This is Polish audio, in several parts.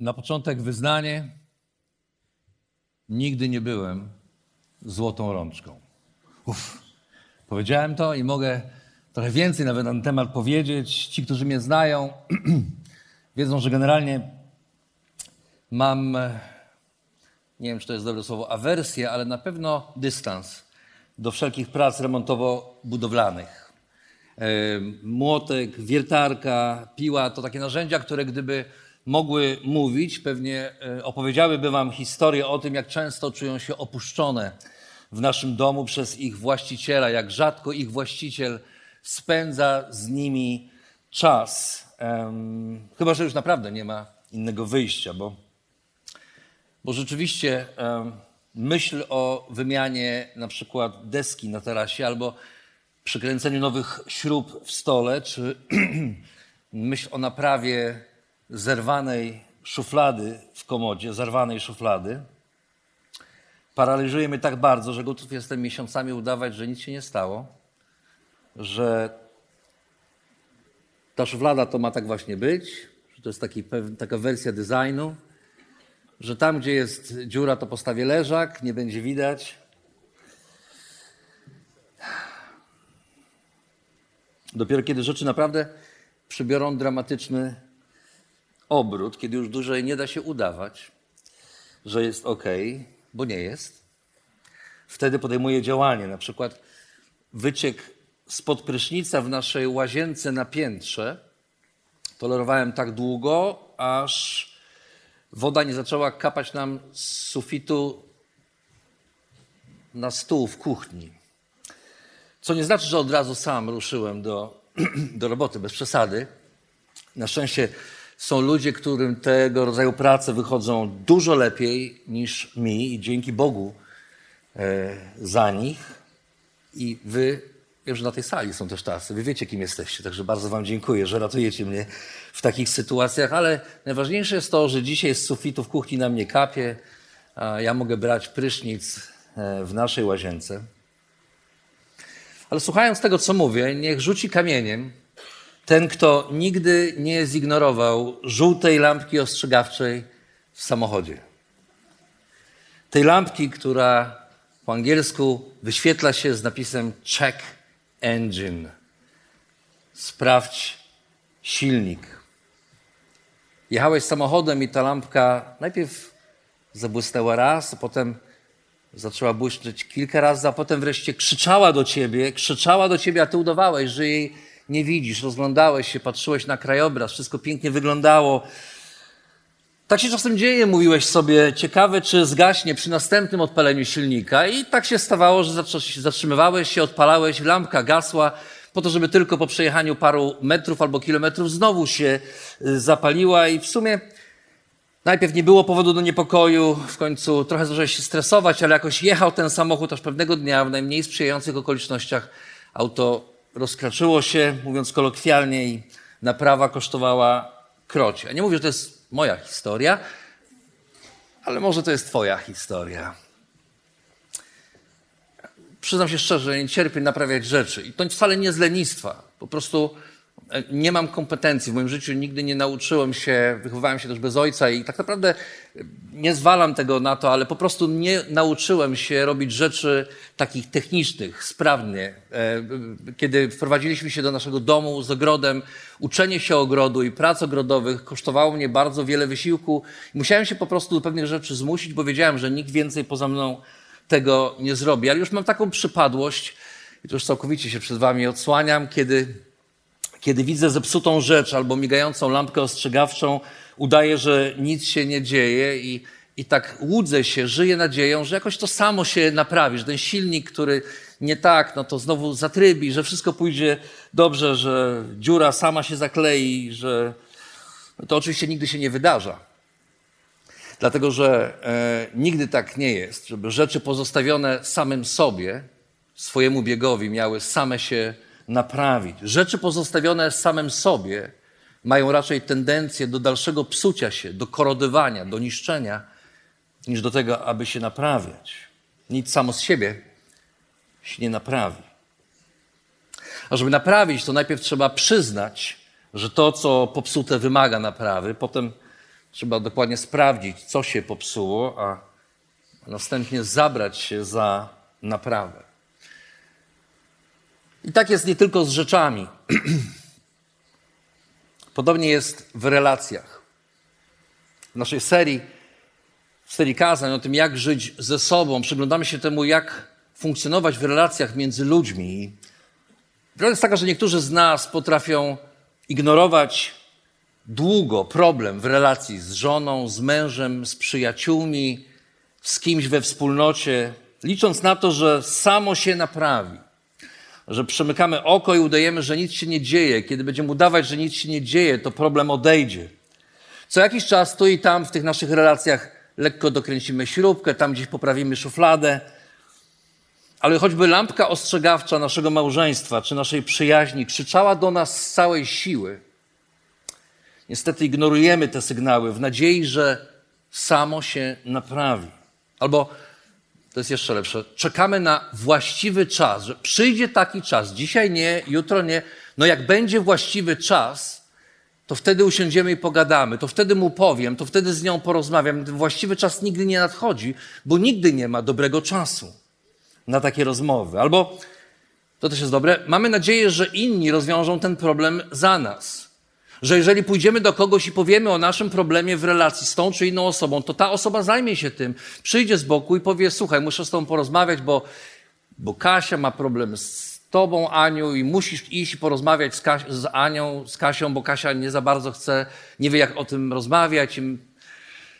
Na początek wyznanie. Nigdy nie byłem złotą rączką. Uf. Powiedziałem to i mogę trochę więcej nawet na ten temat powiedzieć. Ci, którzy mnie znają, wiedzą, że generalnie mam, nie wiem czy to jest dobre słowo, awersję, ale na pewno dystans do wszelkich prac remontowo-budowlanych. E, młotek, wiertarka, piła to takie narzędzia, które gdyby mogły mówić, pewnie e, opowiedziałyby Wam historię o tym, jak często czują się opuszczone w naszym domu przez ich właściciela, jak rzadko ich właściciel spędza z nimi czas. Um, chyba, że już naprawdę nie ma innego wyjścia, bo, bo rzeczywiście um, myśl o wymianie na przykład deski na tarasie albo przykręceniu nowych śrub w stole, czy myśl o naprawie zerwanej szuflady w komodzie, zerwanej szuflady, paraliżuje mnie tak bardzo, że gotów jestem miesiącami udawać, że nic się nie stało, że ta szuflada to ma tak właśnie być, że to jest taki, taka wersja designu, że tam, gdzie jest dziura, to postawię leżak, nie będzie widać. Dopiero kiedy rzeczy naprawdę przybiorą dramatyczny obrót, kiedy już dłużej nie da się udawać, że jest ok, bo nie jest, wtedy podejmuję działanie. Na przykład wyciek spod prysznica w naszej łazience na piętrze tolerowałem tak długo, aż woda nie zaczęła kapać nam z sufitu na stół w kuchni. Co nie znaczy, że od razu sam ruszyłem do, do roboty, bez przesady. Na szczęście są ludzie, którym tego rodzaju prace wychodzą dużo lepiej niż mi i dzięki Bogu e, za nich. I wy, wiem, że na tej sali są też tacy, wy wiecie, kim jesteście, także bardzo wam dziękuję, że ratujecie mnie w takich sytuacjach, ale najważniejsze jest to, że dzisiaj z sufitu w kuchni na mnie kapie, a ja mogę brać prysznic e, w naszej łazience. Ale słuchając tego, co mówię, niech rzuci kamieniem ten, kto nigdy nie zignorował żółtej lampki ostrzegawczej w samochodzie. Tej lampki, która po angielsku wyświetla się z napisem check engine. Sprawdź silnik. Jechałeś samochodem i ta lampka najpierw zabłysnęła raz, a potem zaczęła błyszczeć kilka razy, a potem wreszcie krzyczała do ciebie, krzyczała do ciebie, a ty udawałeś, że jej nie widzisz, rozglądałeś się, patrzyłeś na krajobraz, wszystko pięknie wyglądało. Tak się czasem dzieje, mówiłeś sobie, ciekawe czy zgaśnie przy następnym odpaleniu silnika. I tak się stawało, że zatrzymywałeś się, odpalałeś, lampka gasła, po to, żeby tylko po przejechaniu paru metrów albo kilometrów znowu się y, zapaliła i w sumie najpierw nie było powodu do niepokoju, w końcu trochę zacząłeś się stresować, ale jakoś jechał ten samochód aż pewnego dnia w najmniej sprzyjających okolicznościach auto rozkraczyło się, mówiąc kolokwialnie, i naprawa kosztowała krocie. Ja nie mówię, że to jest moja historia, ale może to jest Twoja historia. Przyznam się szczerze, nie cierpię naprawiać rzeczy. I to wcale nie z lenistwa. Po prostu nie mam kompetencji. W moim życiu nigdy nie nauczyłem się, wychowałem się też bez ojca i tak naprawdę nie zwalam tego na to, ale po prostu nie nauczyłem się robić rzeczy takich technicznych, sprawnie. E, kiedy wprowadziliśmy się do naszego domu z ogrodem, uczenie się ogrodu i prac ogrodowych kosztowało mnie bardzo wiele wysiłku. Musiałem się po prostu do pewnych rzeczy zmusić, bo wiedziałem, że nikt więcej poza mną tego nie zrobi. Ale już mam taką przypadłość, i to już całkowicie się przed wami odsłaniam, kiedy kiedy widzę zepsutą rzecz albo migającą lampkę ostrzegawczą, udaję, że nic się nie dzieje i, i tak łudzę się, żyję nadzieją, że jakoś to samo się naprawi, że ten silnik, który nie tak, no to znowu zatrybi, że wszystko pójdzie dobrze, że dziura sama się zaklei, że to oczywiście nigdy się nie wydarza. Dlatego, że e, nigdy tak nie jest, żeby rzeczy pozostawione samym sobie, swojemu biegowi, miały same się naprawić. Rzeczy pozostawione samym sobie mają raczej tendencję do dalszego psucia się, do korodywania, do niszczenia, niż do tego, aby się naprawiać. Nic samo z siebie się nie naprawi. A żeby naprawić, to najpierw trzeba przyznać, że to, co popsute, wymaga naprawy. Potem trzeba dokładnie sprawdzić, co się popsuło, a następnie zabrać się za naprawę. I tak jest nie tylko z rzeczami. Podobnie jest w relacjach. W naszej serii, w serii kazań o tym, jak żyć ze sobą, przyglądamy się temu, jak funkcjonować w relacjach między ludźmi. Prawda jest taka, że niektórzy z nas potrafią ignorować długo problem w relacji z żoną, z mężem, z przyjaciółmi, z kimś we wspólnocie, licząc na to, że samo się naprawi że przemykamy oko i udajemy, że nic się nie dzieje. Kiedy będziemy udawać, że nic się nie dzieje, to problem odejdzie. Co jakiś czas tu i tam w tych naszych relacjach lekko dokręcimy śrubkę, tam gdzieś poprawimy szufladę, ale choćby lampka ostrzegawcza naszego małżeństwa czy naszej przyjaźni krzyczała do nas z całej siły, niestety ignorujemy te sygnały w nadziei, że samo się naprawi. Albo to jest jeszcze lepsze. Czekamy na właściwy czas, że przyjdzie taki czas, dzisiaj nie, jutro nie. No jak będzie właściwy czas, to wtedy usiądziemy i pogadamy, to wtedy mu powiem, to wtedy z nią porozmawiam. Właściwy czas nigdy nie nadchodzi, bo nigdy nie ma dobrego czasu na takie rozmowy. Albo, to też jest dobre, mamy nadzieję, że inni rozwiążą ten problem za nas. Że jeżeli pójdziemy do kogoś i powiemy o naszym problemie w relacji z tą czy inną osobą, to ta osoba zajmie się tym, przyjdzie z boku i powie: Słuchaj, muszę z tobą porozmawiać, bo, bo Kasia ma problem z tobą, Aniu, i musisz iść i porozmawiać z, Kas- z Anią, z Kasią, bo Kasia nie za bardzo chce, nie wie, jak o tym rozmawiać.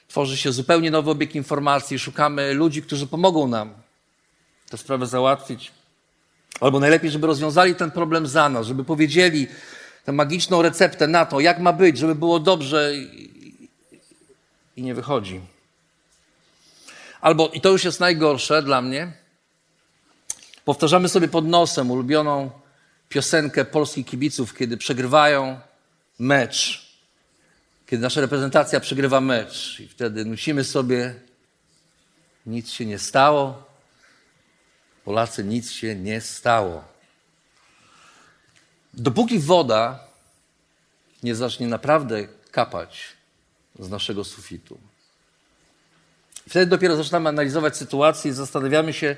Tworzy się zupełnie nowy obieg informacji, szukamy ludzi, którzy pomogą nam tę sprawę załatwić. Albo najlepiej, żeby rozwiązali ten problem za nas, żeby powiedzieli, tę magiczną receptę na to, jak ma być, żeby było dobrze i, nie wychodzi. Albo, i to już jest najgorsze dla mnie, powtarzamy sobie pod nosem ulubioną piosenkę polskich kibiców, kiedy przegrywają mecz, kiedy nasza reprezentacja przegrywa mecz i wtedy musimy sobie nic się nie stało, Polacy nic się nie stało. Dopóki woda nie zacznie naprawdę kapać z naszego sufitu. Wtedy dopiero zaczynamy analizować sytuację i zastanawiamy się,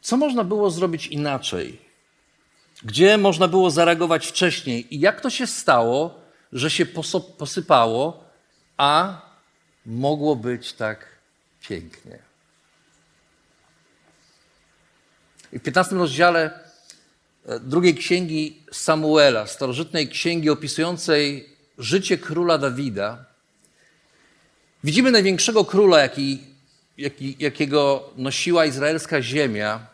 co można było zrobić inaczej, gdzie można było zareagować wcześniej i jak to się stało, że się posypało, a mogło być tak pięknie. I w 15 rozdziale drugiej księgi Samuela, starożytnej księgi opisującej życie króla Dawida, widzimy największego króla, jaki, jaki, jakiego nosiła izraelska ziemia,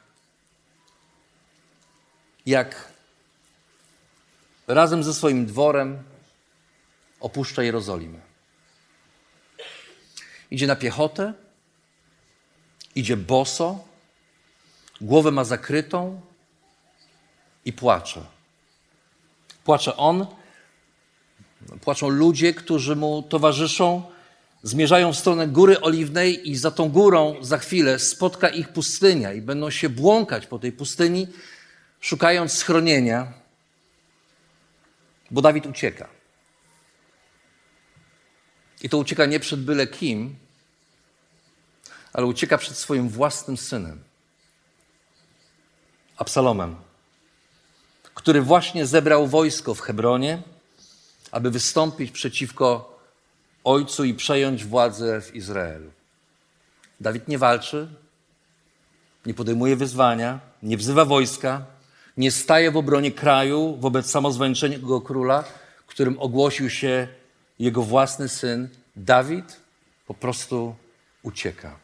jak razem ze swoim dworem opuszcza Jerozolimę. Idzie na piechotę, idzie boso, głowę ma zakrytą, i płacze. Płacze on, płaczą ludzie, którzy mu towarzyszą, zmierzają w stronę Góry Oliwnej i za tą górą za chwilę spotka ich pustynia i będą się błąkać po tej pustyni, szukając schronienia, bo Dawid ucieka. I to ucieka nie przed byle kim, ale ucieka przed swoim własnym synem, Absalomem który właśnie zebrał wojsko w Hebronie, aby wystąpić przeciwko ojcu i przejąć władzę w Izraelu. Dawid nie walczy, nie podejmuje wyzwania, nie wzywa wojska, nie staje w obronie kraju wobec samozwańczonego króla, którym ogłosił się jego własny syn. Dawid po prostu ucieka.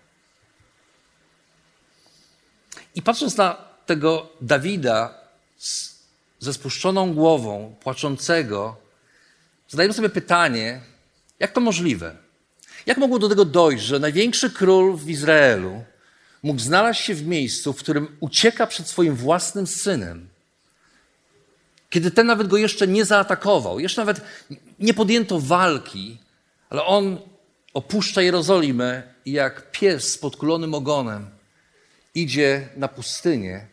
I patrząc na tego Dawida ze spuszczoną głową, płaczącego, zadajemy sobie pytanie, jak to możliwe? Jak mogło do tego dojść, że największy król w Izraelu mógł znaleźć się w miejscu, w którym ucieka przed swoim własnym synem, kiedy ten nawet go jeszcze nie zaatakował, jeszcze nawet nie podjęto walki, ale on opuszcza Jerozolimę i jak pies z podkulonym ogonem idzie na pustynię,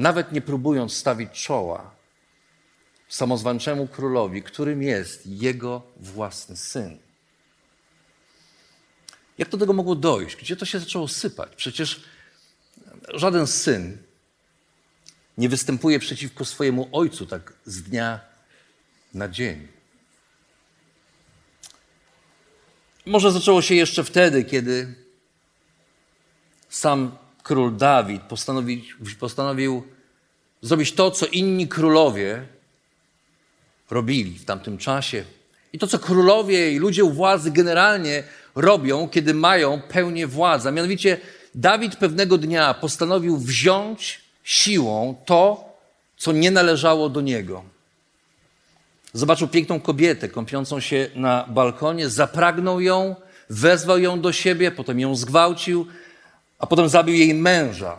nawet nie próbując stawić czoła samozwanczemu królowi, którym jest jego własny syn. Jak do tego mogło dojść? Gdzie to się zaczęło sypać? Przecież żaden syn nie występuje przeciwko swojemu ojcu tak z dnia na dzień. Może zaczęło się jeszcze wtedy, kiedy sam król Dawid postanowił, postanowił zrobić to, co inni królowie robili w tamtym czasie. I to, co królowie i ludzie u władzy generalnie robią, kiedy mają pełnię władzy. A mianowicie Dawid pewnego dnia postanowił wziąć siłą to, co nie należało do niego. Zobaczył piękną kobietę kąpiącą się na balkonie, zapragnął ją, wezwał ją do siebie, potem ją zgwałcił, a potem zabił jej męża.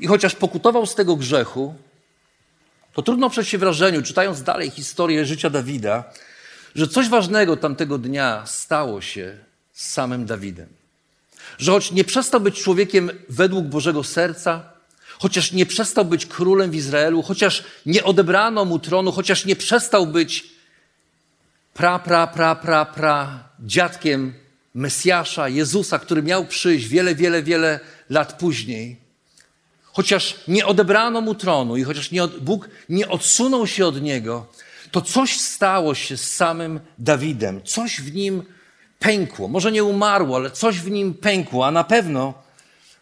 I chociaż pokutował z tego grzechu, to trudno przejść się wrażeniu, czytając dalej historię życia Dawida, że coś ważnego tamtego dnia stało się z samym Dawidem. Że choć nie przestał być człowiekiem według Bożego serca, chociaż nie przestał być królem w Izraelu, chociaż nie odebrano mu tronu, chociaż nie przestał być pra, pra, pra, pra, pra dziadkiem Mesjasza, Jezusa, który miał przyjść wiele, wiele, wiele lat później. Chociaż nie odebrano mu tronu i chociaż nie od, Bóg nie odsunął się od niego, to coś stało się z samym Dawidem. Coś w nim pękło. Może nie umarło, ale coś w nim pękło, a na pewno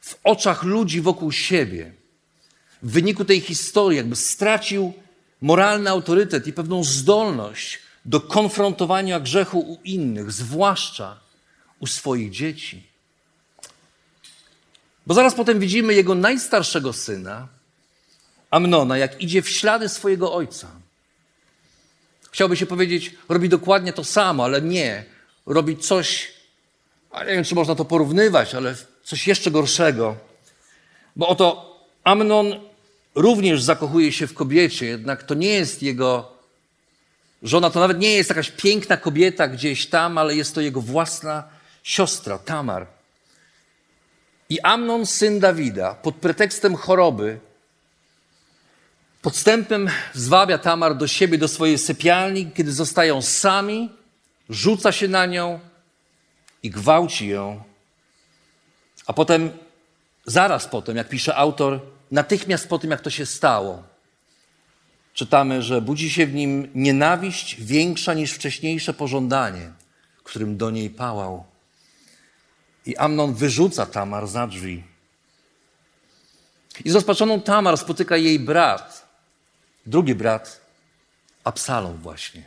w oczach ludzi wokół siebie. W wyniku tej historii jakby stracił moralny autorytet i pewną zdolność do konfrontowania grzechu u innych, zwłaszcza u swoich dzieci. Bo zaraz potem widzimy jego najstarszego syna, Amnona, jak idzie w ślady swojego ojca. Chciałby się powiedzieć, robi dokładnie to samo, ale nie. Robi coś, a nie wiem, czy można to porównywać, ale coś jeszcze gorszego. Bo oto Amnon również zakochuje się w kobiecie, jednak to nie jest jego żona, to nawet nie jest jakaś piękna kobieta gdzieś tam, ale jest to jego własna siostra, Tamar. I Amnon, syn Dawida, pod pretekstem choroby, podstępem zwabia Tamar do siebie, do swojej sypialni, kiedy zostają sami, rzuca się na nią i gwałci ją. A potem, zaraz potem, jak pisze autor, natychmiast po tym, jak to się stało, czytamy, że budzi się w nim nienawiść większa niż wcześniejsze pożądanie, którym do niej pałał. I Amnon wyrzuca Tamar za drzwi. I zrozpaczoną Tamar spotyka jej brat, drugi brat, Absalom właśnie.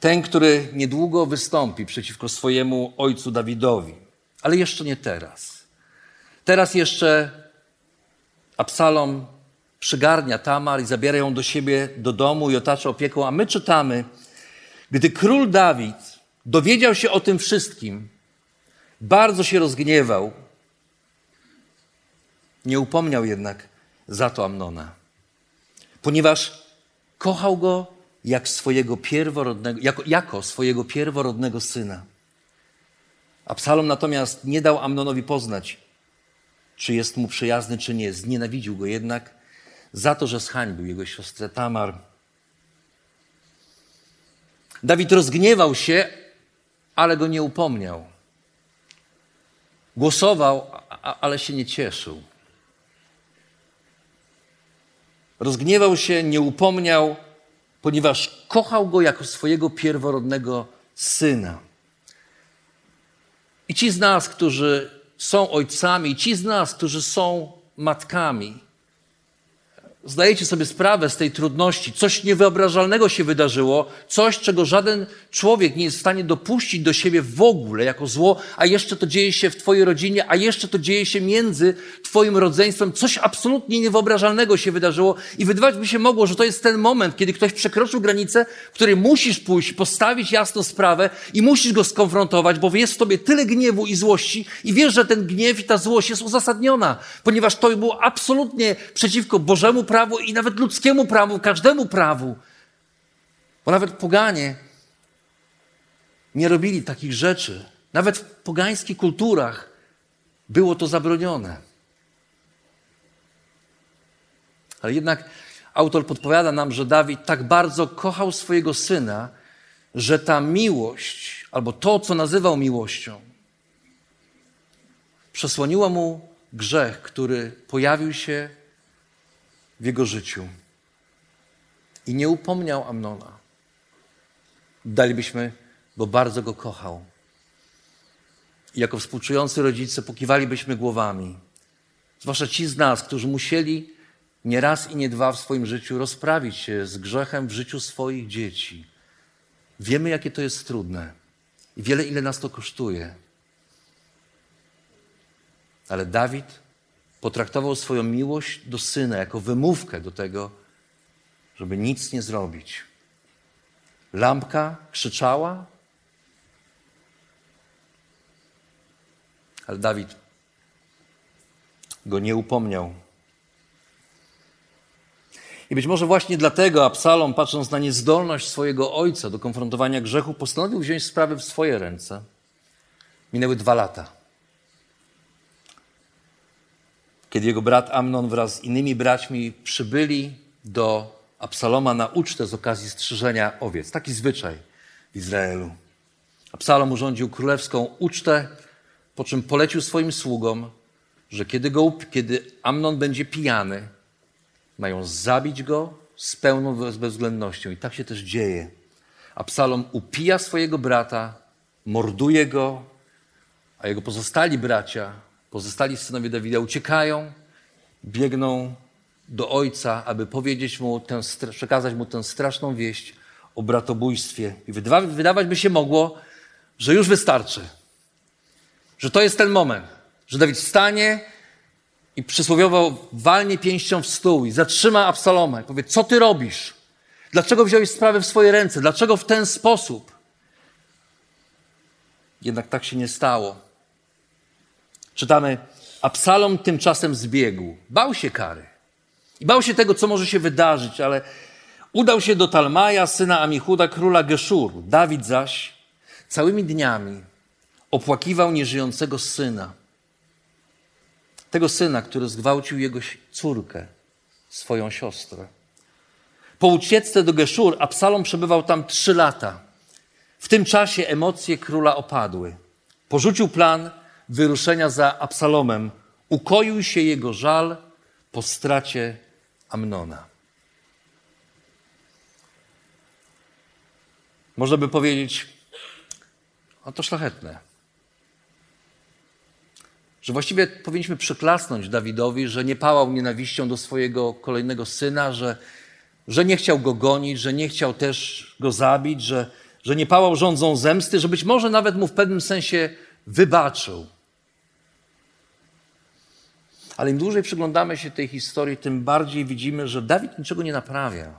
Ten, który niedługo wystąpi przeciwko swojemu ojcu Dawidowi. Ale jeszcze nie teraz. Teraz jeszcze Absalom przygarnia Tamar i zabiera ją do siebie do domu i otacza opieką. A my czytamy, gdy król Dawid dowiedział się o tym wszystkim, bardzo się rozgniewał. Nie upomniał jednak za to Amnona, ponieważ kochał go jak swojego pierworodnego, jako, jako swojego pierworodnego syna. Absalom natomiast nie dał Amnonowi poznać, czy jest mu przyjazny, czy nie. Znienawidził go jednak za to, że zhańbił jego siostrę Tamar. Dawid rozgniewał się, ale go nie upomniał. Głosował, ale się nie cieszył. Rozgniewał się, nie upomniał, ponieważ kochał go jako swojego pierworodnego syna. I ci z nas, którzy są ojcami, ci z nas, którzy są matkami, zdajecie sobie sprawę z tej trudności. Coś niewyobrażalnego się wydarzyło, coś, czego żaden człowiek nie jest w stanie dopuścić do siebie w ogóle jako zło, a jeszcze to dzieje się w Twojej rodzinie, a jeszcze to dzieje się między Twoim rodzeństwem. Coś absolutnie niewyobrażalnego się wydarzyło i wydawać by się mogło, że to jest ten moment, kiedy ktoś przekroczył granicę, w której musisz pójść, postawić jasno sprawę i musisz go skonfrontować, bo jest w Tobie tyle gniewu i złości i wiesz, że ten gniew i ta złość jest uzasadniona, ponieważ to było absolutnie przeciwko Bożemu prawu, prawu i nawet ludzkiemu prawu, każdemu prawu. Bo nawet poganie nie robili takich rzeczy. Nawet w pogańskich kulturach było to zabronione. Ale jednak autor podpowiada nam, że Dawid tak bardzo kochał swojego syna, że ta miłość, albo to, co nazywał miłością, przesłoniła mu grzech, który pojawił się w jego życiu i nie upomniał Amnona. Dalibyśmy, bo bardzo go kochał. I jako współczujący rodzice pokiwalibyśmy głowami. Zwłaszcza ci z nas, którzy musieli nie raz i nie dwa w swoim życiu rozprawić się z grzechem w życiu swoich dzieci. Wiemy, jakie to jest trudne i wiele, ile nas to kosztuje. Ale Dawid potraktował swoją miłość do syna jako wymówkę do tego, żeby nic nie zrobić. Lampka krzyczała, ale Dawid go nie upomniał. I być może właśnie dlatego Absalom, patrząc na niezdolność swojego ojca do konfrontowania grzechu, postanowił wziąć sprawy w swoje ręce. Minęły dwa lata. Kiedy jego brat Amnon wraz z innymi braćmi przybyli do Absaloma na ucztę z okazji strzyżenia owiec. Taki zwyczaj w Izraelu. Absalom urządził królewską ucztę, po czym polecił swoim sługom, że kiedy, go, kiedy Amnon będzie pijany, mają zabić go z pełną bezwzględnością. I tak się też dzieje. Absalom upija swojego brata, morduje go, a jego pozostali bracia Pozostali synowie Dawida uciekają, biegną do ojca, aby powiedzieć mu tę, przekazać mu tę straszną wieść o bratobójstwie. I wydawać by się mogło, że już wystarczy. Że to jest ten moment, że Dawid stanie i przysłowiowo walnie pięścią w stół i zatrzyma Absaloma i powie, co ty robisz? Dlaczego wziąłeś sprawę w swoje ręce? Dlaczego w ten sposób? Jednak tak się nie stało. Czytamy, Absalom tymczasem zbiegł. Bał się kary. I bał się tego, co może się wydarzyć, ale udał się do Talmaja, syna Amichuda, króla Geszuru. Dawid zaś całymi dniami opłakiwał nieżyjącego syna. Tego syna, który zgwałcił jego córkę, swoją siostrę. Po ucieczce do Geszur Absalom przebywał tam trzy lata. W tym czasie emocje króla opadły. Porzucił plan, wyruszenia za Absalomem, ukoił się jego żal po stracie Amnona. Można by powiedzieć, a to szlachetne. Że właściwie powinniśmy przyklasnąć Dawidowi, że nie pałał nienawiścią do swojego kolejnego syna, że, że nie chciał go gonić, że nie chciał też go zabić, że, że nie pałał rządzą zemsty, że być może nawet mu w pewnym sensie wybaczył. Ale im dłużej przyglądamy się tej historii, tym bardziej widzimy, że Dawid niczego nie naprawia.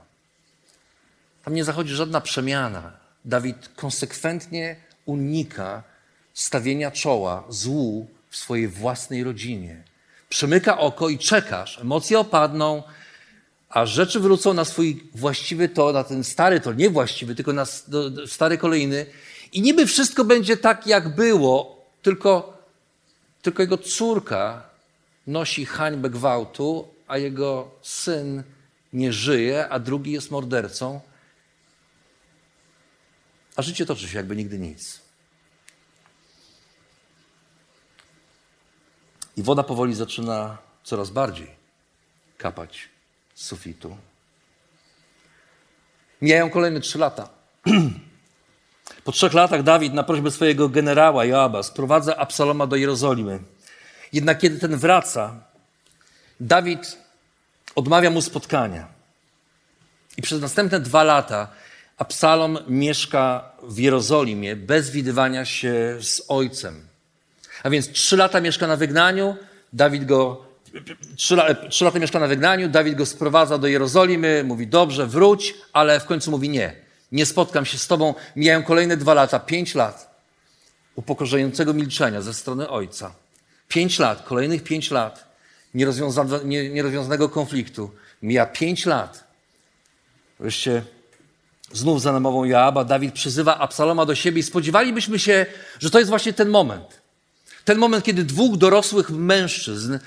Tam nie zachodzi żadna przemiana. Dawid konsekwentnie unika stawienia czoła złu w swojej własnej rodzinie. Przemyka oko i czekasz. Emocje opadną, a rzeczy wrócą na swój właściwy to, na ten stary to, nie właściwy, tylko na stary kolejny. I niby wszystko będzie tak, jak było, tylko, tylko jego córka nosi hańbę gwałtu, a jego syn nie żyje, a drugi jest mordercą. A życie toczy się jakby nigdy nic. I woda powoli zaczyna coraz bardziej kapać z sufitu. Mijają kolejne trzy lata. Po trzech latach Dawid na prośbę swojego generała Joaba sprowadza Absaloma do Jerozolimy. Jednak kiedy ten wraca, Dawid odmawia mu spotkania. I przez następne dwa lata Absalom mieszka w Jerozolimie bez widywania się z ojcem. A więc trzy lata mieszka na wygnaniu, Dawid go, trzy, trzy lata mieszka na wygnaniu, Dawid go sprowadza do Jerozolimy, mówi dobrze, wróć, ale w końcu mówi nie, nie spotkam się z tobą. Mijają kolejne dwa lata, pięć lat upokorzającego milczenia ze strony ojca. Pięć lat, kolejnych pięć lat nierozwiązanego konfliktu. Mija pięć lat. Wreszcie znów za namową Joaba Dawid przyzywa Absaloma do siebie i spodziewalibyśmy się, że to jest właśnie ten moment. Ten moment, kiedy dwóch dorosłych mężczyzn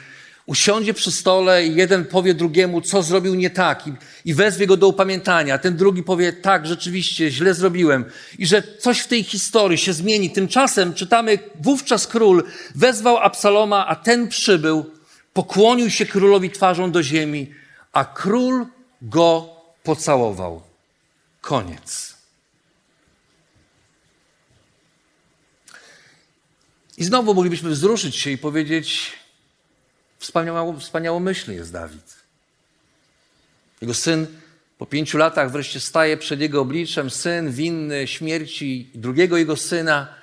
usiądzie przy stole i jeden powie drugiemu, co zrobił nie tak i, i wezwie go do upamiętania, ten drugi powie, tak, rzeczywiście, źle zrobiłem i że coś w tej historii się zmieni. Tymczasem czytamy, wówczas król wezwał Absaloma, a ten przybył, pokłonił się królowi twarzą do ziemi, a król go pocałował. Koniec. I znowu moglibyśmy wzruszyć się i powiedzieć, wspaniało, wspaniałomyślny jest Dawid. Jego syn po pięciu latach wreszcie staje przed jego obliczem, syn winny śmierci drugiego jego syna.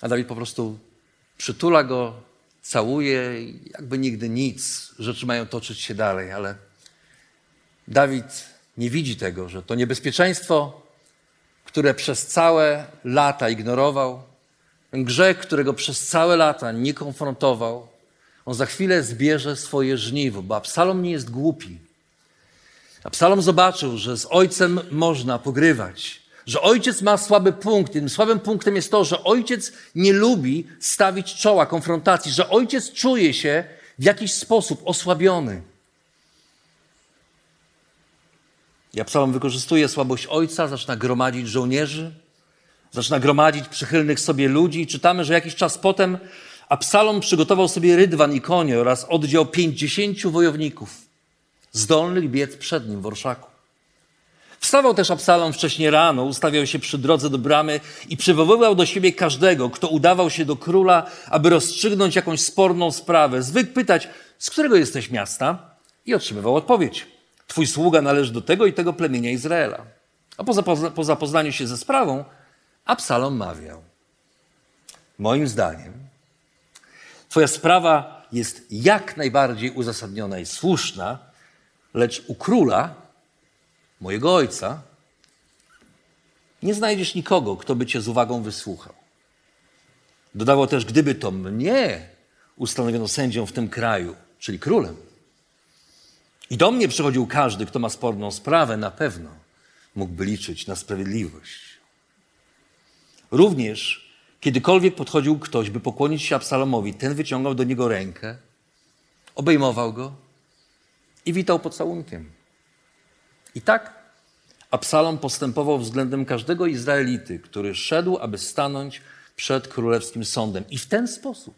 A Dawid po prostu przytula go, całuje, jakby nigdy nic. Rzeczy mają toczyć się dalej, ale Dawid nie widzi tego, że to niebezpieczeństwo, które przez całe lata ignorował, ten grzech, którego przez całe lata nie konfrontował, on za chwilę zbierze swoje żniwo, bo Absalom nie jest głupi. Absalom zobaczył, że z ojcem można pogrywać, że ojciec ma słaby punkt. Tym słabym punktem jest to, że ojciec nie lubi stawić czoła konfrontacji, że ojciec czuje się w jakiś sposób osłabiony. I Absalom wykorzystuje słabość ojca, zaczyna gromadzić żołnierzy, zaczyna gromadzić przychylnych sobie ludzi. I czytamy, że jakiś czas potem Absalom przygotował sobie rydwan i konie oraz oddział pięćdziesięciu wojowników, zdolnych biec przed nim w orszaku. Wstawał też Absalom wcześnie rano, ustawiał się przy drodze do bramy i przywoływał do siebie każdego, kto udawał się do króla, aby rozstrzygnąć jakąś sporną sprawę. Zwykł pytać, z którego jesteś miasta? I otrzymywał odpowiedź. Twój sługa należy do tego i tego plemienia Izraela. A po zapoznaniu się ze sprawą, Absalom mawiał. Moim zdaniem, Twoja sprawa jest jak najbardziej uzasadniona i słuszna, lecz u króla, mojego ojca, nie znajdziesz nikogo, kto by cię z uwagą wysłuchał. Dodawał też, gdyby to mnie ustanowiono sędzią w tym kraju, czyli królem, i do mnie przychodził każdy, kto ma sporną sprawę, na pewno mógłby liczyć na sprawiedliwość. Również, kiedykolwiek podchodził ktoś, by pokłonić się Absalomowi, ten wyciągał do niego rękę, obejmował go i witał pocałunkiem. I tak Absalom postępował względem każdego Izraelity, który szedł, aby stanąć przed królewskim sądem. I w ten sposób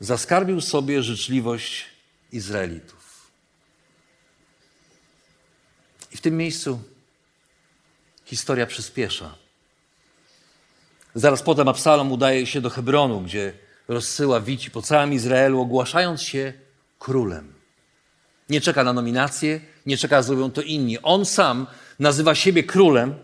zaskarbił sobie życzliwość Izraelitów. I w tym miejscu historia przyspiesza. Zaraz potem Absalom udaje się do Hebronu, gdzie rozsyła wici po całym Izraelu, ogłaszając się królem. Nie czeka na nominację, nie czeka, zrobią to inni. On sam nazywa siebie królem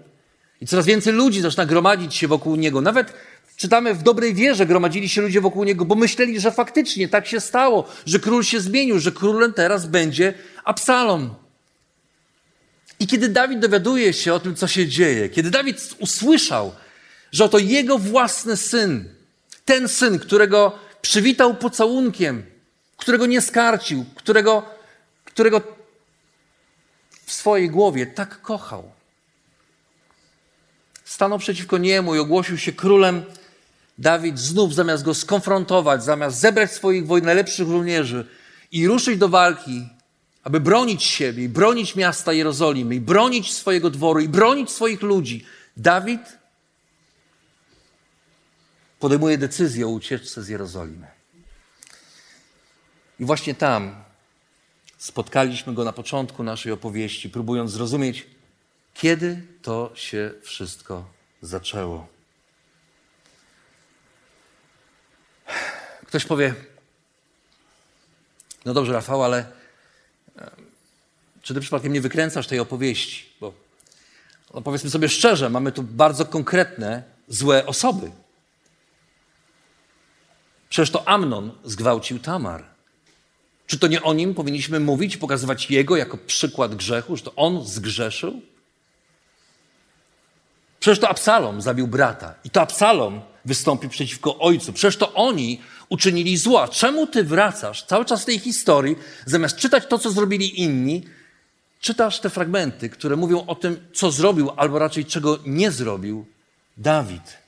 i coraz więcej ludzi zaczyna gromadzić się wokół niego. Nawet czytamy w dobrej wierze gromadzili się ludzie wokół niego, bo myśleli, że faktycznie tak się stało, że król się zmienił, że królem teraz będzie Absalom. I kiedy Dawid dowiaduje się o tym, co się dzieje, kiedy Dawid usłyszał, że oto jego własny syn, ten syn, którego przywitał pocałunkiem, którego nie skarcił, którego, którego w swojej głowie tak kochał, stanął przeciwko niemu i ogłosił się królem, Dawid znów zamiast go skonfrontować, zamiast zebrać swoich najlepszych żołnierzy i ruszyć do walki, aby bronić siebie bronić miasta Jerozolimy, bronić swojego dworu, i bronić swoich ludzi, Dawid podejmuje decyzję o ucieczce z Jerozolimy. I właśnie tam spotkaliśmy go na początku naszej opowieści, próbując zrozumieć, kiedy to się wszystko zaczęło. Ktoś powie, No dobrze, Rafał, ale e, czy ty przypadkiem nie wykręcasz tej opowieści? Bo no powiedzmy sobie szczerze, mamy tu bardzo konkretne, złe osoby. Przecież to Amnon zgwałcił Tamar. Czy to nie o nim powinniśmy mówić, pokazywać jego jako przykład grzechu, że to on zgrzeszył? Przecież to Absalom zabił brata i to Absalom wystąpił przeciwko ojcu. Przecież to oni uczynili zło. Czemu ty wracasz cały czas w tej historii, zamiast czytać to, co zrobili inni, czytasz te fragmenty, które mówią o tym, co zrobił, albo raczej czego nie zrobił Dawid.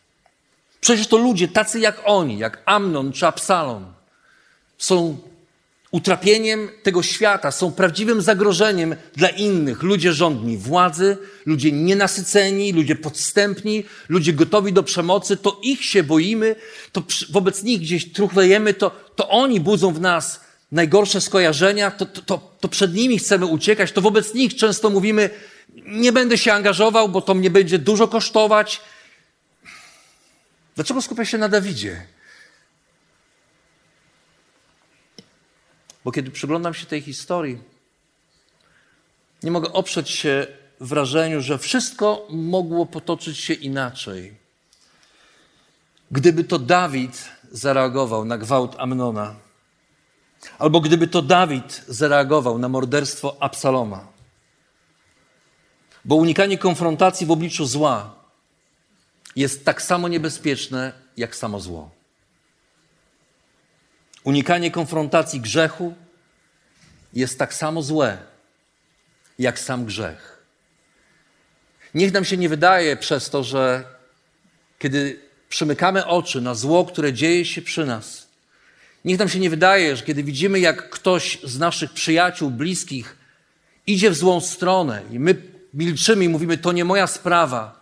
Przecież to ludzie tacy jak oni, jak Amnon czy Absalom, są utrapieniem tego świata, są prawdziwym zagrożeniem dla innych. Ludzie żądni władzy, ludzie nienasyceni, ludzie podstępni, ludzie gotowi do przemocy, to ich się boimy, to wobec nich gdzieś truchlejemy, to, to oni budzą w nas najgorsze skojarzenia, to, to, to przed nimi chcemy uciekać, to wobec nich często mówimy, nie będę się angażował, bo to mnie będzie dużo kosztować. Dlaczego skupia się na Dawidzie? Bo kiedy przyglądam się tej historii, nie mogę oprzeć się wrażeniu, że wszystko mogło potoczyć się inaczej. Gdyby to Dawid zareagował na gwałt Amnona, albo gdyby to Dawid zareagował na morderstwo Absaloma. Bo unikanie konfrontacji w obliczu zła jest tak samo niebezpieczne jak samo zło. Unikanie konfrontacji grzechu jest tak samo złe jak sam grzech. Niech nam się nie wydaje przez to, że kiedy przymykamy oczy na zło, które dzieje się przy nas, niech nam się nie wydaje, że kiedy widzimy, jak ktoś z naszych przyjaciół, bliskich idzie w złą stronę i my milczymy i mówimy, to nie moja sprawa,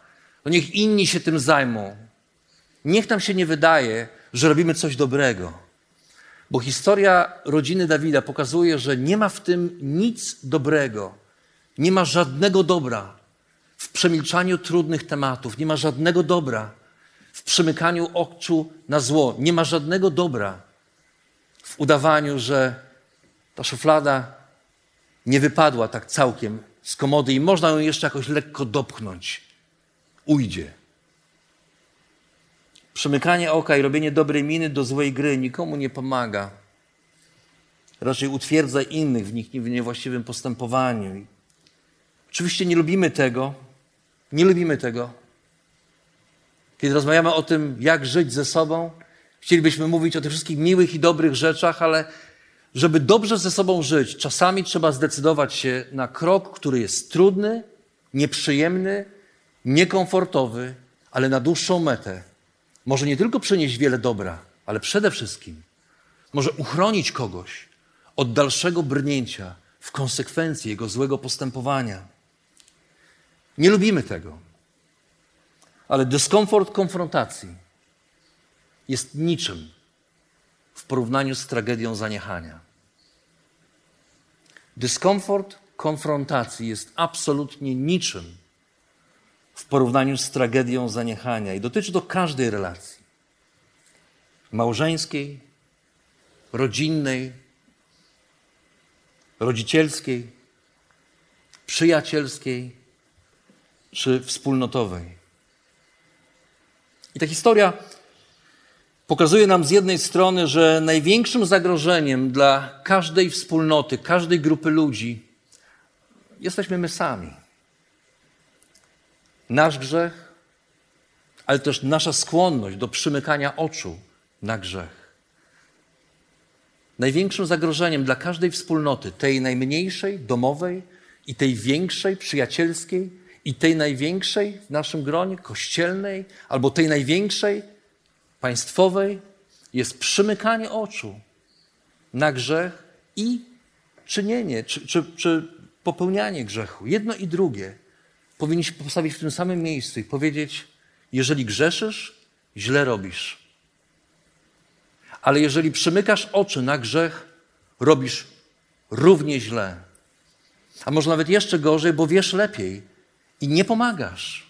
to niech inni się tym zajmą. Niech nam się nie wydaje, że robimy coś dobrego. Bo historia rodziny Dawida pokazuje, że nie ma w tym nic dobrego. Nie ma żadnego dobra w przemilczaniu trudnych tematów. Nie ma żadnego dobra w przymykaniu oczu na zło. Nie ma żadnego dobra w udawaniu, że ta szuflada nie wypadła tak całkiem z komody i można ją jeszcze jakoś lekko dopchnąć. Ujdzie. Przymykanie oka i robienie dobrej miny do złej gry nikomu nie pomaga. Raczej utwierdza innych w nich w niewłaściwym postępowaniu. Oczywiście nie lubimy tego. Nie lubimy tego. Kiedy rozmawiamy o tym, jak żyć ze sobą, chcielibyśmy mówić o tych wszystkich miłych i dobrych rzeczach, ale żeby dobrze ze sobą żyć, czasami trzeba zdecydować się na krok, który jest trudny, nieprzyjemny, niekomfortowy, ale na dłuższą metę może nie tylko przynieść wiele dobra, ale przede wszystkim może uchronić kogoś od dalszego brnięcia w konsekwencji jego złego postępowania. Nie lubimy tego, ale dyskomfort konfrontacji jest niczym w porównaniu z tragedią zaniechania. Dyskomfort konfrontacji jest absolutnie niczym w porównaniu z tragedią zaniechania. I dotyczy to każdej relacji małżeńskiej, rodzinnej, rodzicielskiej, przyjacielskiej czy wspólnotowej. I ta historia pokazuje nam z jednej strony, że największym zagrożeniem dla każdej wspólnoty, każdej grupy ludzi jesteśmy my sami nasz grzech, ale też nasza skłonność do przymykania oczu na grzech. Największym zagrożeniem dla każdej wspólnoty, tej najmniejszej, domowej i tej większej, przyjacielskiej, i tej największej w naszym gronie, kościelnej, albo tej największej, państwowej, jest przymykanie oczu na grzech i czynienie, czy, czy, czy popełnianie grzechu. Jedno i drugie powinniśmy postawić w tym samym miejscu i powiedzieć: Jeżeli grzeszysz, źle robisz. Ale jeżeli przymykasz oczy na grzech, robisz równie źle. A może nawet jeszcze gorzej, bo wiesz lepiej i nie pomagasz.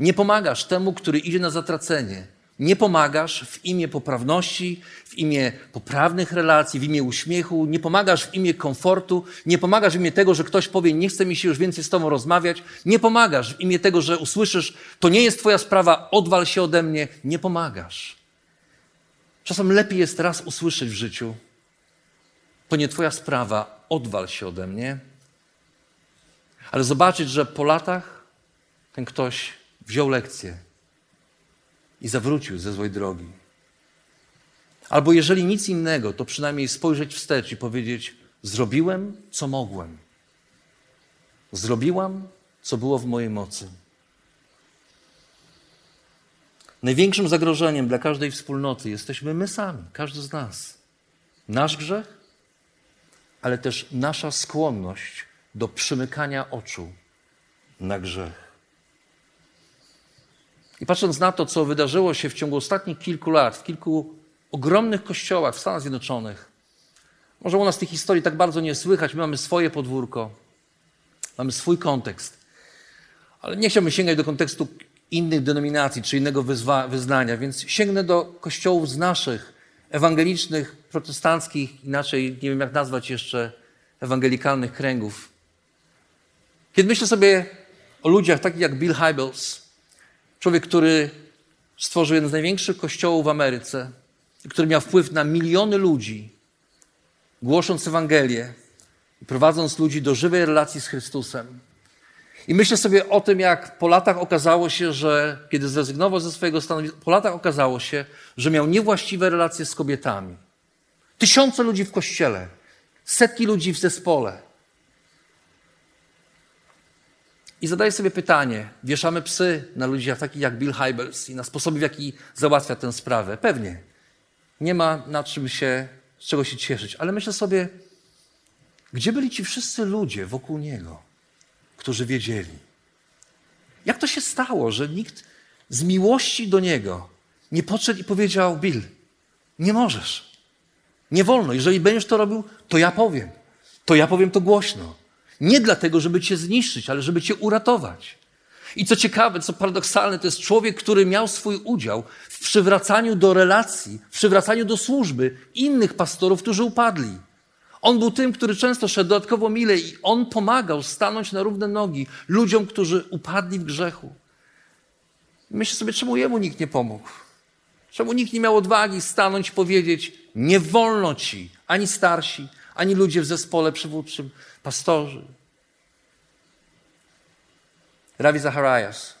Nie pomagasz temu, który idzie na zatracenie. Nie pomagasz w imię poprawności, w imię poprawnych relacji, w imię uśmiechu, nie pomagasz w imię komfortu, nie pomagasz w imię tego, że ktoś powie, nie chce mi się już więcej z tobą rozmawiać, nie pomagasz w imię tego, że usłyszysz, to nie jest twoja sprawa, odwal się ode mnie, nie pomagasz. Czasem lepiej jest raz usłyszeć w życiu, to nie twoja sprawa, odwal się ode mnie, ale zobaczyć, że po latach ten ktoś wziął lekcję i zawrócił ze złej drogi. Albo jeżeli nic innego, to przynajmniej spojrzeć wstecz i powiedzieć: Zrobiłem, co mogłem. Zrobiłam, co było w mojej mocy. Największym zagrożeniem dla każdej wspólnoty jesteśmy my sami, każdy z nas. Nasz grzech, ale też nasza skłonność do przymykania oczu na grzech. I patrząc na to, co wydarzyło się w ciągu ostatnich kilku lat, w kilku ogromnych kościołach w Stanach Zjednoczonych, może u nas tych historii tak bardzo nie słychać, my mamy swoje podwórko, mamy swój kontekst, ale nie chciałbym sięgać do kontekstu innych denominacji czy innego wyznania, więc sięgnę do kościołów z naszych ewangelicznych, protestanckich, inaczej nie wiem jak nazwać jeszcze, ewangelikalnych kręgów. Kiedy myślę sobie o ludziach takich jak Bill Hybels, człowiek, który stworzył jeden z największych kościołów w Ameryce, który miał wpływ na miliony ludzi, głosząc Ewangelię i prowadząc ludzi do żywej relacji z Chrystusem. I myślę sobie o tym, jak po latach okazało się, że kiedy zrezygnował ze swojego stanowiska, po latach okazało się, że miał niewłaściwe relacje z kobietami. Tysiące ludzi w kościele, setki ludzi w zespole. I zadaję sobie pytanie, wieszamy psy na ludzi takich jak Bill Hybels i na sposoby, w jaki załatwia tę sprawę. Pewnie. Nie ma na czym się, z czego się cieszyć. Ale myślę sobie, gdzie byli ci wszyscy ludzie wokół niego, którzy wiedzieli? Jak to się stało, że nikt z miłości do niego nie podszedł i powiedział: Bill, nie możesz. Nie wolno. Jeżeli będziesz to robił, to ja powiem. To ja powiem to głośno. Nie dlatego, żeby cię zniszczyć, ale żeby cię uratować. I co ciekawe, co paradoksalne, to jest człowiek, który miał swój udział w przywracaniu do relacji, w przywracaniu do służby innych pastorów, którzy upadli. On był tym, który często szedł dodatkowo mile i on pomagał stanąć na równe nogi ludziom, którzy upadli w grzechu. Myślę sobie, czemu jemu nikt nie pomógł? Czemu nikt nie miał odwagi stanąć i powiedzieć: Nie wolno ci, ani starsi, ani ludzie w zespole przywódczym, pastorzy. Ravi Zacharias,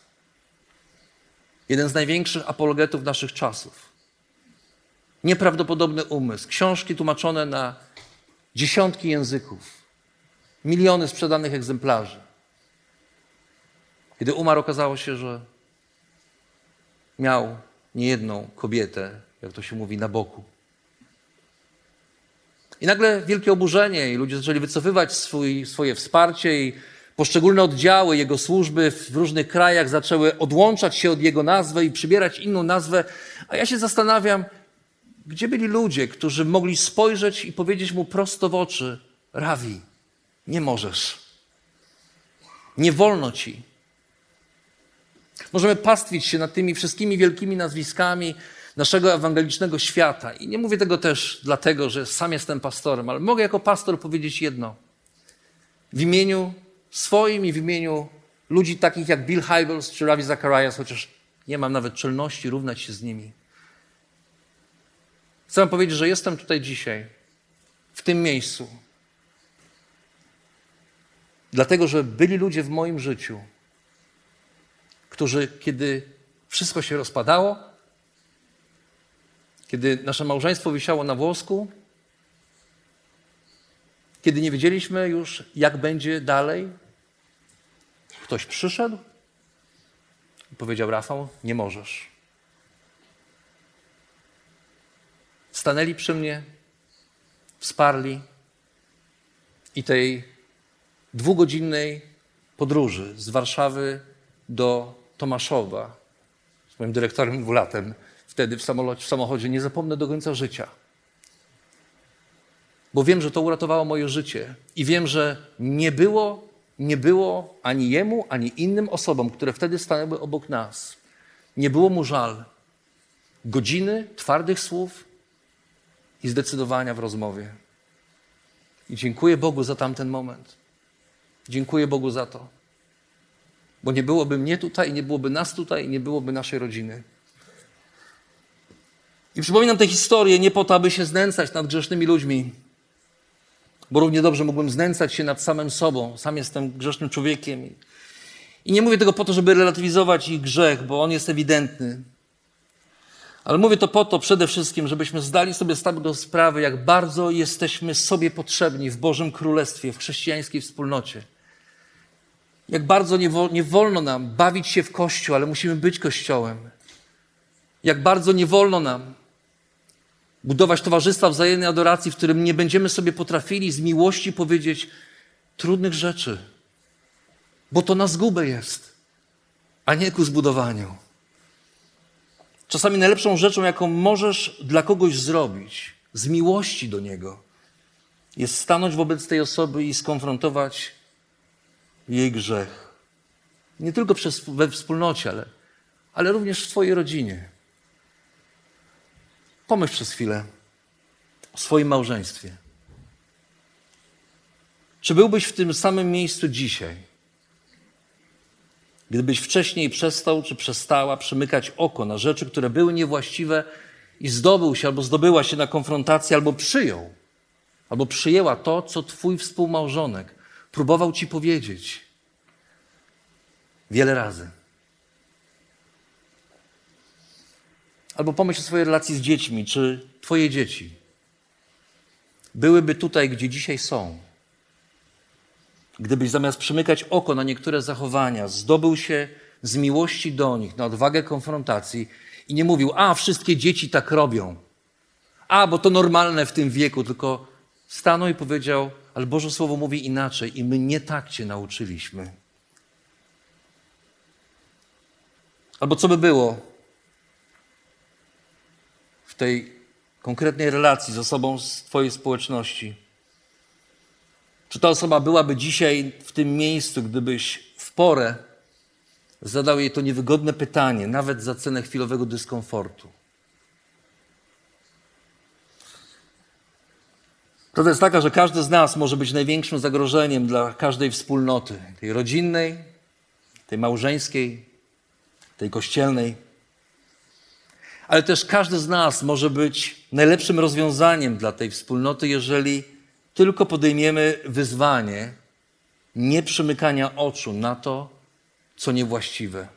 jeden z największych apologetów naszych czasów. Nieprawdopodobny umysł, książki tłumaczone na dziesiątki języków, miliony sprzedanych egzemplarzy. Kiedy umarł, okazało się, że miał niejedną kobietę, jak to się mówi, na boku. I nagle wielkie oburzenie i ludzie zaczęli wycofywać swój, swoje wsparcie i poszczególne oddziały jego służby w różnych krajach zaczęły odłączać się od jego nazwy i przybierać inną nazwę. A ja się zastanawiam, gdzie byli ludzie, którzy mogli spojrzeć i powiedzieć mu prosto w oczy: Rawi, nie możesz. Nie wolno ci. Możemy pastwić się nad tymi wszystkimi wielkimi nazwiskami, naszego ewangelicznego świata. I nie mówię tego też dlatego, że sam jestem pastorem, ale mogę jako pastor powiedzieć jedno. W imieniu swoim i w imieniu ludzi takich jak Bill Hybels czy Ravi Zacharias, chociaż nie mam nawet czelności równać się z nimi. Chcę powiedzieć, że jestem tutaj dzisiaj, w tym miejscu, dlatego że byli ludzie w moim życiu, którzy, kiedy wszystko się rozpadało, kiedy nasze małżeństwo wisiało na włosku, kiedy nie wiedzieliśmy już, jak będzie dalej, ktoś przyszedł i powiedział: Rafał, nie możesz. Stanęli przy mnie, wsparli i tej dwugodzinnej podróży z Warszawy do Tomaszowa z moim dyrektorem Wulatem wtedy w, w samochodzie nie zapomnę do końca życia. Bo wiem, że to uratowało moje życie i wiem, że nie było, nie było ani jemu, ani innym osobom, które wtedy stanęły obok nas, nie było mu żal. godziny twardych słów i zdecydowania w rozmowie. I dziękuję Bogu za tamten moment. Dziękuję Bogu za to. Bo nie byłoby mnie tutaj, nie byłoby nas tutaj, nie byłoby naszej rodziny. I przypominam tę historię nie po to, aby się znęcać nad grzesznymi ludźmi, bo równie dobrze mógłbym znęcać się nad samym sobą. Sam jestem grzesznym człowiekiem. I nie mówię tego po to, żeby relatywizować ich grzech, bo on jest ewidentny. Ale mówię to po to przede wszystkim, żebyśmy zdali sobie z tego sprawę, jak bardzo jesteśmy sobie potrzebni w Bożym Królestwie, w chrześcijańskiej wspólnocie. Jak bardzo nie, nie wolno nam bawić się w Kościół, ale musimy być Kościołem. Jak bardzo nie wolno nam budować towarzystwa wzajemnej adoracji, w którym nie będziemy sobie potrafili z miłości powiedzieć trudnych rzeczy, bo to na zgubę jest, a nie ku zbudowaniu. Czasami najlepszą rzeczą, jaką możesz dla kogoś zrobić, z miłości do niego, jest stanąć wobec tej osoby i skonfrontować jej grzech. Nie tylko przez, we wspólnocie, ale, ale również w Twojej rodzinie. Pomyśl przez chwilę o swoim małżeństwie. Czy byłbyś w tym samym miejscu dzisiaj? Gdybyś wcześniej przestał czy przestała przymykać oko na rzeczy, które były niewłaściwe i zdobył się albo zdobyła się na konfrontację, albo przyjął, albo przyjęła to, co twój współmałżonek próbował ci powiedzieć wiele razy. Albo pomyśl o swojej relacji z dziećmi, czy twoje dzieci byłyby tutaj, gdzie dzisiaj są. Gdybyś zamiast przymykać oko na niektóre zachowania, zdobył się z miłości do nich, na odwagę konfrontacji i nie mówił, a wszystkie dzieci tak robią, a bo to normalne w tym wieku, tylko stanął i powiedział, ale Boże Słowo mówi inaczej i my nie tak Cię nauczyliśmy. Albo co by było tej konkretnej relacji z osobą z Twojej społeczności? Czy ta osoba byłaby dzisiaj w tym miejscu, gdybyś w porę zadał jej to niewygodne pytanie, nawet za cenę chwilowego dyskomfortu? Prawda jest taka, że każdy z nas może być największym zagrożeniem dla każdej wspólnoty, tej rodzinnej, tej małżeńskiej, tej kościelnej. Ale też każdy z nas może być najlepszym rozwiązaniem dla tej wspólnoty, jeżeli tylko podejmiemy wyzwanie nie przymykania oczu na to, co niewłaściwe.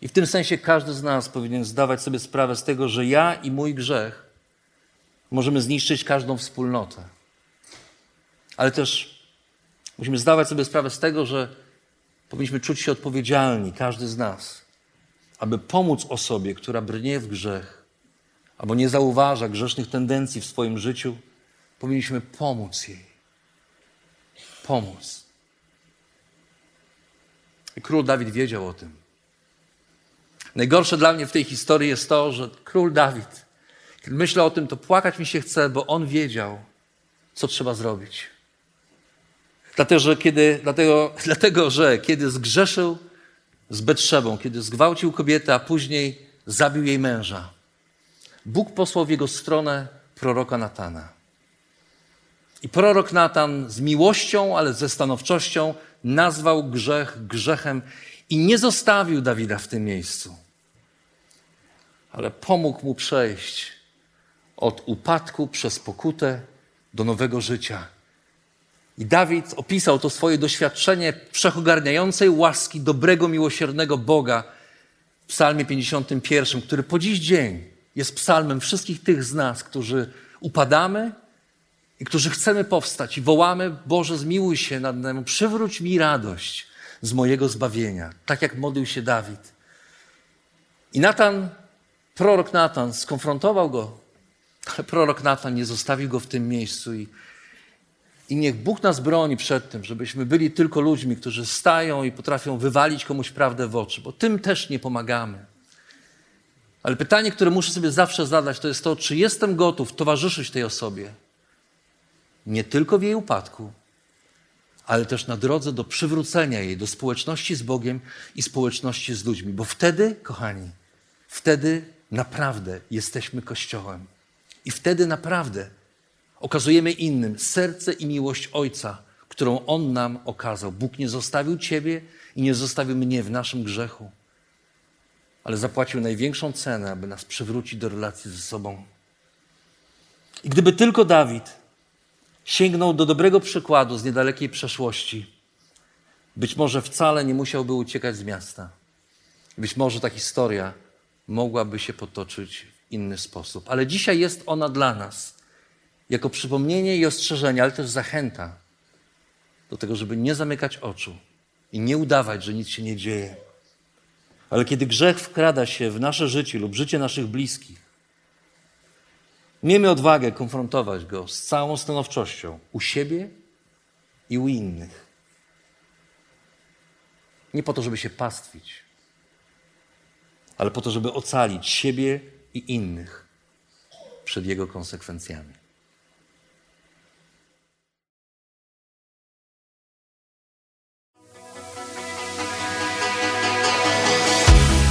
I w tym sensie każdy z nas powinien zdawać sobie sprawę z tego, że ja i mój grzech możemy zniszczyć każdą wspólnotę. Ale też musimy zdawać sobie sprawę z tego, że powinniśmy czuć się odpowiedzialni, każdy z nas, aby pomóc osobie, która brnie w grzech albo nie zauważa grzesznych tendencji w swoim życiu Powinniśmy pomóc jej. Pomóc. I król Dawid wiedział o tym. Najgorsze dla mnie w tej historii jest to, że król Dawid, kiedy myślę o tym, to płakać mi się chce, bo on wiedział, co trzeba zrobić. Dlatego, że kiedy, dlatego, dlatego, że kiedy zgrzeszył z Betrzebą, kiedy zgwałcił kobietę, a później zabił jej męża, Bóg posłał w jego stronę proroka Natana. I prorok Natan z miłością, ale ze stanowczością nazwał grzech grzechem i nie zostawił Dawida w tym miejscu, ale pomógł mu przejść od upadku przez pokutę do nowego życia. I Dawid opisał to swoje doświadczenie wszechogarniającej łaski dobrego, miłosiernego Boga w Psalmie 51, który po dziś dzień jest psalmem wszystkich tych z nas, którzy upadamy, i którzy chcemy powstać i wołamy, Boże, zmiłuj się nad nami, przywróć mi radość z mojego zbawienia, tak jak modlił się Dawid. I Natan, prorok Natan, skonfrontował go, ale prorok Natan nie zostawił go w tym miejscu i, i niech Bóg nas broni przed tym, żebyśmy byli tylko ludźmi, którzy stają i potrafią wywalić komuś prawdę w oczy, bo tym też nie pomagamy. Ale pytanie, które muszę sobie zawsze zadać, to jest to, czy jestem gotów towarzyszyć tej osobie, nie tylko w jej upadku, ale też na drodze do przywrócenia jej do społeczności z Bogiem i społeczności z ludźmi. Bo wtedy, kochani, wtedy naprawdę jesteśmy Kościołem. I wtedy naprawdę okazujemy innym serce i miłość Ojca, którą On nam okazał. Bóg nie zostawił Ciebie i nie zostawił mnie w naszym grzechu, ale zapłacił największą cenę, aby nas przywrócić do relacji ze sobą. I gdyby tylko Dawid sięgnął do dobrego przykładu z niedalekiej przeszłości, być może wcale nie musiałby uciekać z miasta. Być może ta historia mogłaby się potoczyć w inny sposób. Ale dzisiaj jest ona dla nas jako przypomnienie i ostrzeżenie, ale też zachęta do tego, żeby nie zamykać oczu i nie udawać, że nic się nie dzieje. Ale kiedy grzech wkrada się w nasze życie lub życie naszych bliskich, miejmy odwagę konfrontować go z całą stanowczością u siebie i u innych. Nie po to, żeby się pastwić, ale po to, żeby ocalić siebie i innych przed jego konsekwencjami.